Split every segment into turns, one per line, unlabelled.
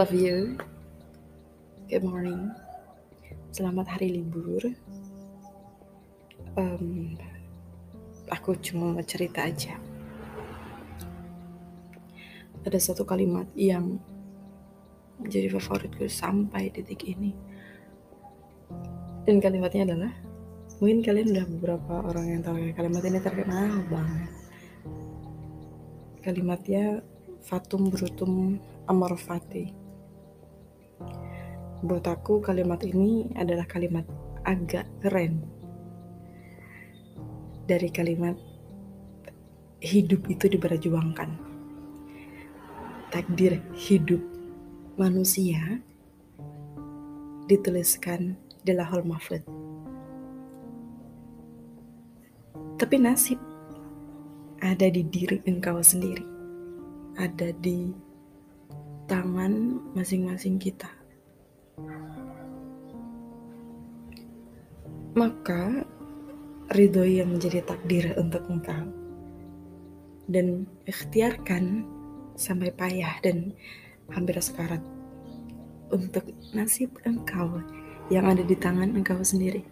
Of you. Good morning. Selamat hari libur. Um, aku cuma mau cerita aja. Ada satu kalimat yang menjadi favoritku sampai detik ini. Dan kalimatnya adalah, mungkin kalian udah beberapa orang yang tahu ya, kalimat ini terkenal banget. Kalimatnya Fatum Brutum Amor Fati. Buat aku kalimat ini adalah kalimat agak keren. Dari kalimat hidup itu diberjuangkan. Takdir hidup manusia dituliskan di lahul mahfud. Tapi nasib ada di diri engkau sendiri. Ada di tangan masing-masing kita. Maka ridho yang menjadi takdir untuk engkau dan ikhtiarkan sampai payah dan hampir sekarat untuk nasib engkau yang ada di tangan engkau sendiri.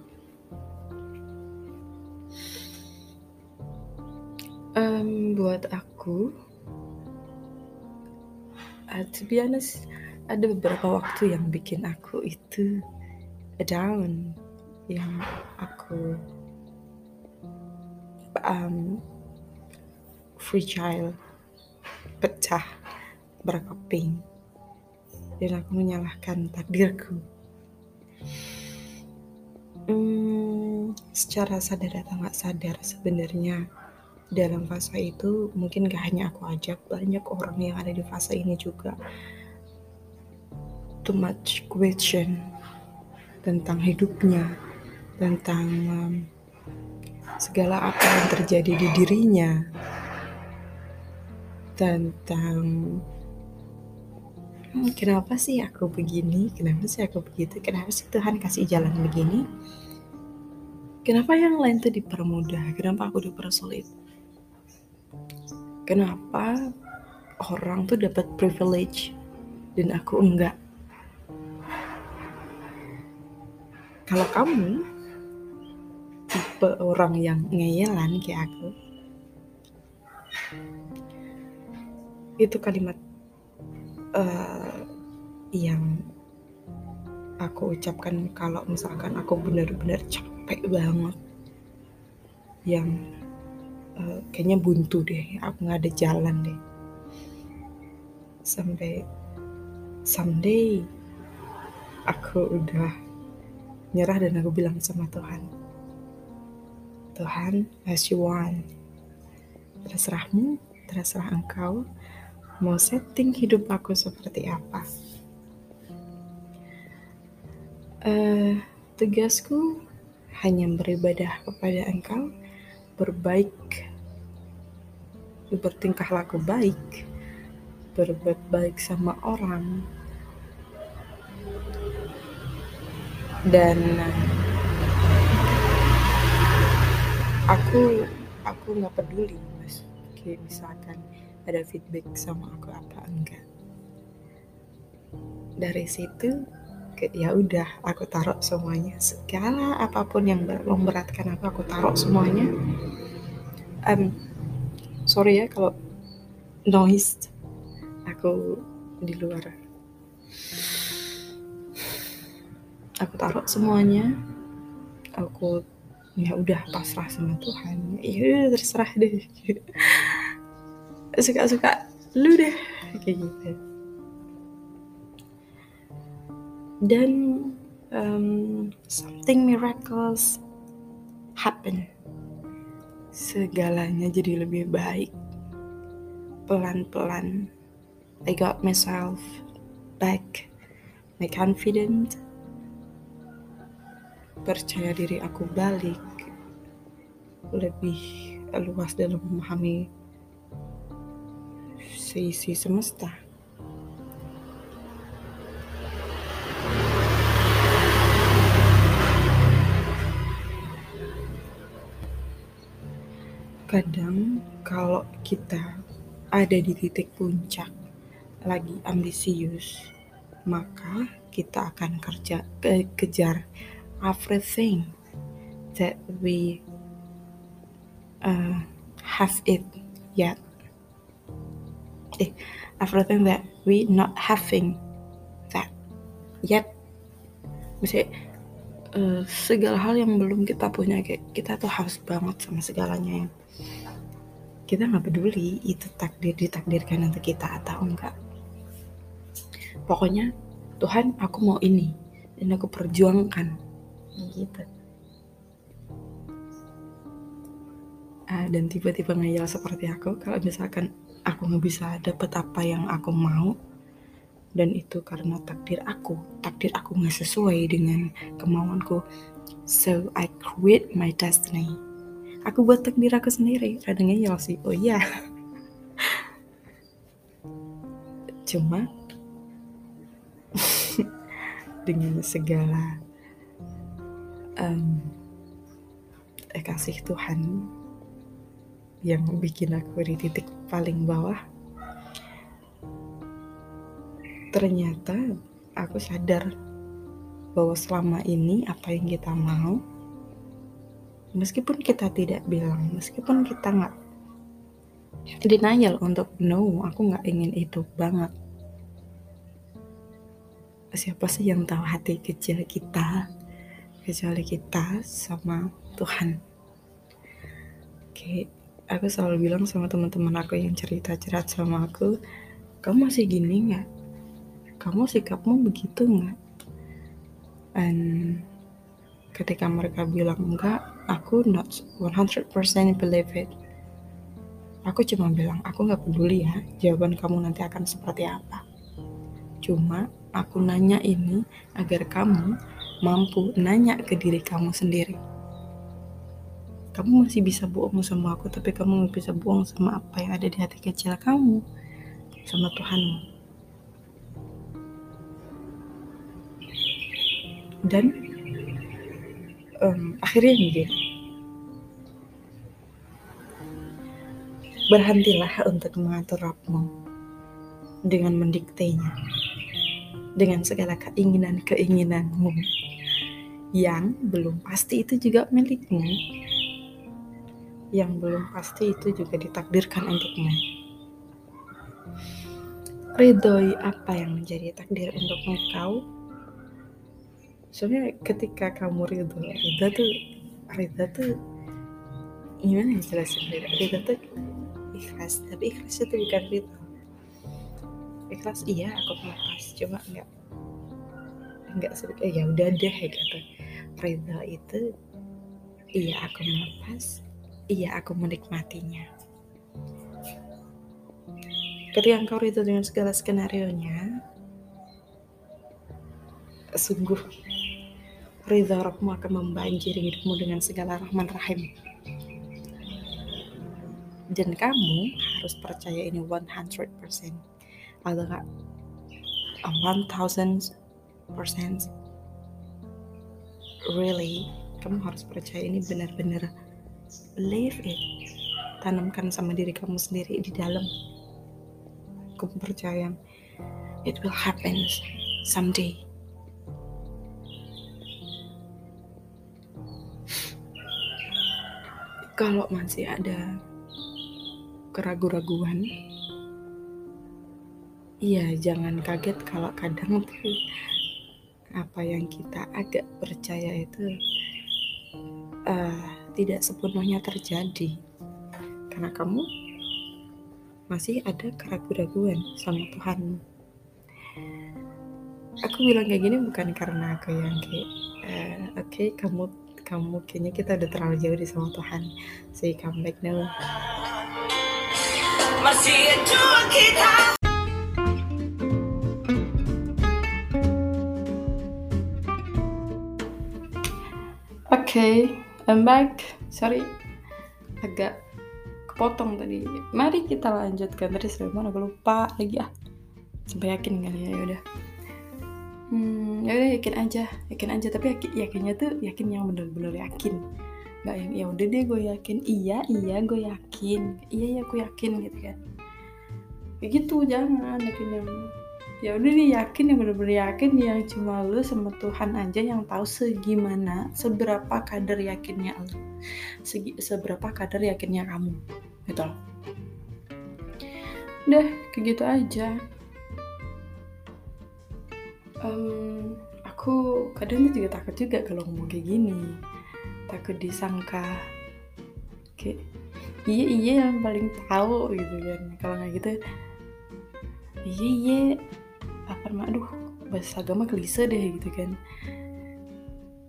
Um, buat aku, uh, to ada beberapa waktu yang bikin aku itu down, yang aku um, child, pecah, berkeping, dan aku menyalahkan takdirku. Hmm, secara sadar atau nggak sadar sebenarnya dalam fase itu mungkin gak hanya aku ajak banyak orang yang ada di fase ini juga too much question tentang hidupnya tentang um, segala apa yang terjadi di dirinya. Tentang hmm, kenapa sih aku begini? Kenapa sih aku begitu? Kenapa sih Tuhan kasih jalan begini? Kenapa yang lain tuh dipermudah? Kenapa aku dipersulit? Kenapa orang tuh dapat privilege dan aku enggak. Kalau kamu tipe orang yang ngeyelan kayak aku, itu kalimat uh, yang aku ucapkan kalau misalkan aku benar-benar capek banget. Yang uh, kayaknya buntu deh aku nggak ada jalan deh. Sampai someday aku udah nyerah dan aku bilang sama Tuhan Tuhan as you want. Terserahmu terserah engkau mau setting hidup aku seperti apa. Uh, tugasku hanya beribadah kepada engkau berbaik bertingkah laku baik, berbuat baik sama orang, dan aku aku nggak peduli mas, kayak misalkan ada feedback sama aku apa enggak. Dari situ ya udah aku taruh semuanya. Segala apa pun yang memberatkan aku aku taruh semuanya. Um, sorry ya kalau noise. Aku di luar. Aku taruh semuanya. Aku ya udah pasrah sama Tuhan. Ya terserah deh. Suka-suka lu deh. Kayak gitu. Dan um, something miracles happen. Segalanya jadi lebih baik. Pelan-pelan, I got myself back, my confident, percaya diri aku balik, lebih luas dalam memahami seisi semesta. kadang kalau kita ada di titik puncak lagi ambisius, maka kita akan kerja ke, kejar everything that we uh, have it yet. Eh, everything that we not having that yet. Misalnya uh, segala hal yang belum kita punya kayak kita tuh harus banget sama segalanya yang kita nggak peduli itu takdir ditakdirkan untuk kita atau enggak. Pokoknya Tuhan aku mau ini dan aku perjuangkan gitu. Uh, dan tiba-tiba ngeyel seperti aku kalau misalkan aku nggak bisa dapet apa yang aku mau dan itu karena takdir aku. Takdir aku nggak sesuai dengan kemauanku. So I create my destiny. Aku buat takdir aku sendiri rada ngeyel sih. Oh iya. Cuma dengan segala um, kasih Tuhan yang bikin aku di titik paling bawah. Ternyata aku sadar bahwa selama ini apa yang kita mau meskipun kita tidak bilang meskipun kita nggak denial untuk no aku nggak ingin itu banget. Siapa sih yang tahu hati kecil kita kecuali kita sama Tuhan? Oke aku selalu bilang sama teman-teman aku yang cerita cerita sama aku kamu masih gini nggak? Kamu sikapmu begitu nggak? Dan ketika mereka bilang enggak aku not 100% believe it. Aku cuma bilang aku nggak peduli ya jawaban kamu nanti akan seperti apa. Cuma aku nanya ini agar kamu mampu nanya ke diri kamu sendiri kamu masih bisa bohong sama aku tapi kamu nggak bisa bohong sama apa yang ada di hati kecil kamu sama Tuhanmu. Dan um, akhirnya begini berhentilah untuk mengatur rapmu dengan mendiktenya dengan segala keinginan-keinginanmu yang belum pasti itu juga milikmu yang belum pasti itu juga ditakdirkan untukmu. Ridhoi apa yang menjadi takdir untuk engkau? Soalnya ketika kamu ridho, ridho tuh, ridho tuh gimana ya jelasin ridho? Tuh ikhlas, tapi ikhlas itu bukan ridho. Ikhlas iya aku melepas, cuma enggak enggak sedikit ya udah deh gitu. Ridho itu iya aku melepas, iya aku menikmatinya. Ketika engkau itu dengan segala skenario-nya, sungguh ridha rohmu akan membanjiri hidupmu dengan segala rahman rahim. Dan kamu harus percaya ini 100%. Atau enggak 1000% really kamu harus percaya ini benar-benar Believe it. Tanamkan sama diri kamu sendiri di dalam. Aku percaya it will happen someday. Kalau masih ada keraguan-raguan, iya jangan kaget kalau kadang apa yang kita agak percaya itu uh, tidak sepenuhnya terjadi karena kamu masih ada keraguan-raguan sama Tuhan. Aku bilang kayak gini bukan karena aku yang kayak uh, oke okay, kamu kamu kayaknya kita udah terlalu jauh di sama Tuhan. So you come back now. Masih kita. Oke, okay. I'm back. Sorry, agak kepotong tadi. Mari kita lanjutkan tadi sampai mana lupa lagi ah. Sampai yakin kali ya, ya udah. Hmm, ya udah yakin aja, yakin aja. Tapi yakin, yakinnya tuh yakin yang bener-bener yakin. Gak yang ya udah deh gue yakin. Iya, iya gue yakin. Iya, iya gue yakin gitu kan. kayak gitu jangan yakin yang ya udah nih yakin yang bener-bener yakin yang cuma lu sama Tuhan aja yang tahu segimana seberapa kadar yakinnya lu. Segi, seberapa kadar yakinnya kamu gitu. Loh udah kayak gitu aja. Um, aku kadang juga takut juga kalau ngomong kayak gini. Takut disangka. Kayak iya iya yang paling tahu gitu kan. Kalau nggak gitu iya iya namanya aduh bahasa agama klise deh gitu kan.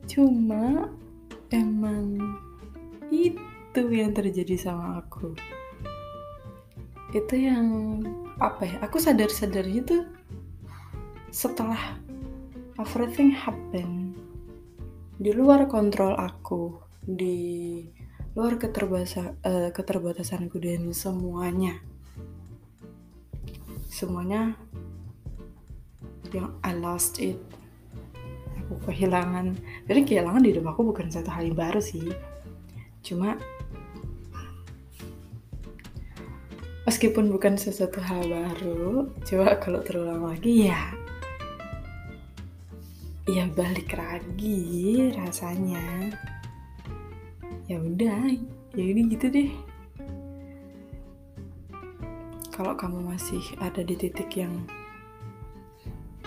Cuma emang itu yang terjadi sama aku. Itu yang apa ya aku sadar sadarnya tuh setelah everything happen. Di luar kontrol aku di luar keterbatasan uh, keterbatasanku dan semuanya. Semuanya yang I lost it. Aku kehilangan. Jadi kehilangan di hidup aku bukan satu hal yang baru sih. Cuma meskipun bukan sesuatu hal baru coba kalau terulang lagi ya. Ya balik lagi rasanya. Ya udah ya ini gitu deh. Kalau kamu masih ada di titik yang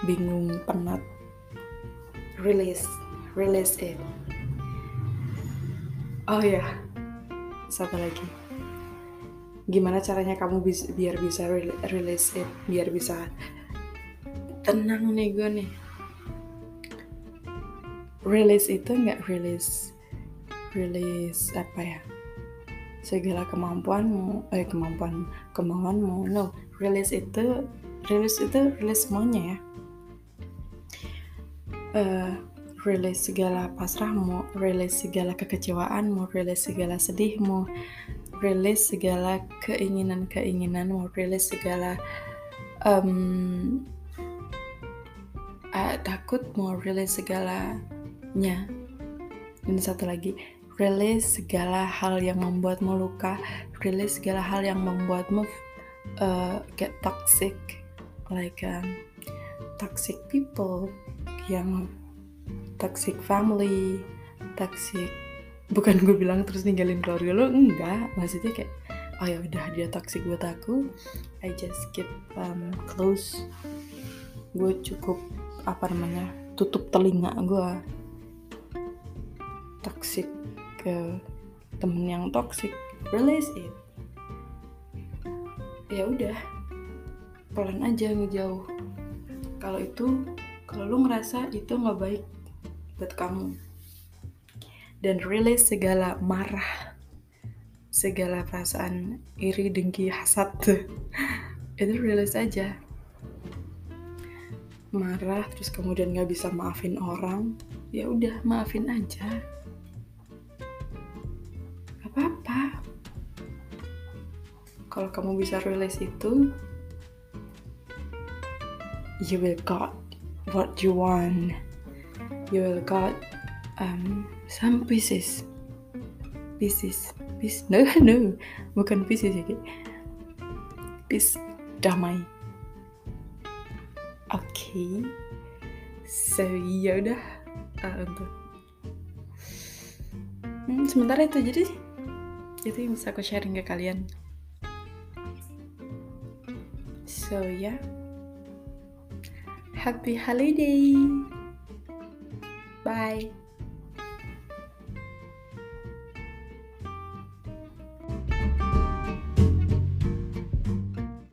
bingung penat release release it. Oh ya satu lagi? Gimana caranya kamu bis, biar bisa release it biar bisa tenang nih gue nih? Release itu nggak release release apa ya? Segala kemampuanmu eh kemampuan kemauanmu no. Release itu release itu release semuanya ya uh, release segala pasrahmu release segala kekecewaanmu release segala sedihmu release segala keinginan keinginanmu release segala um, uh, takutmu release segalanya. Dan satu lagi release segala hal yang membuatmu luka, release segala hal yang membuatmu uh, get toxic, like um, toxic people, yang toxic family, toxic bukan gue bilang terus ninggalin keluarga lo enggak. Maksudnya kayak oh ya udah dia toxic buat aku. I just keep um, close. Gue cukup apa namanya tutup telinga gue toxic ke temen yang toxic. Release it. Ya udah pelan aja ngejauh. Kalau itu kalau lu ngerasa itu nggak baik buat kamu. Dan release segala marah segala perasaan iri dengki hasad itu release aja. Marah terus kemudian nggak bisa maafin orang ya udah maafin aja. Apa-apa. Kalau kamu bisa release itu you will got what you want you will got um, some pieces. Pieces. Peace no no. Bukan pieces ya peace damai. Oke okay. so ya udah. Uh, untuk. Hmm, sementara itu jadi itu yang bisa aku sharing ke kalian. So ya. yeah. Happy holiday. Bye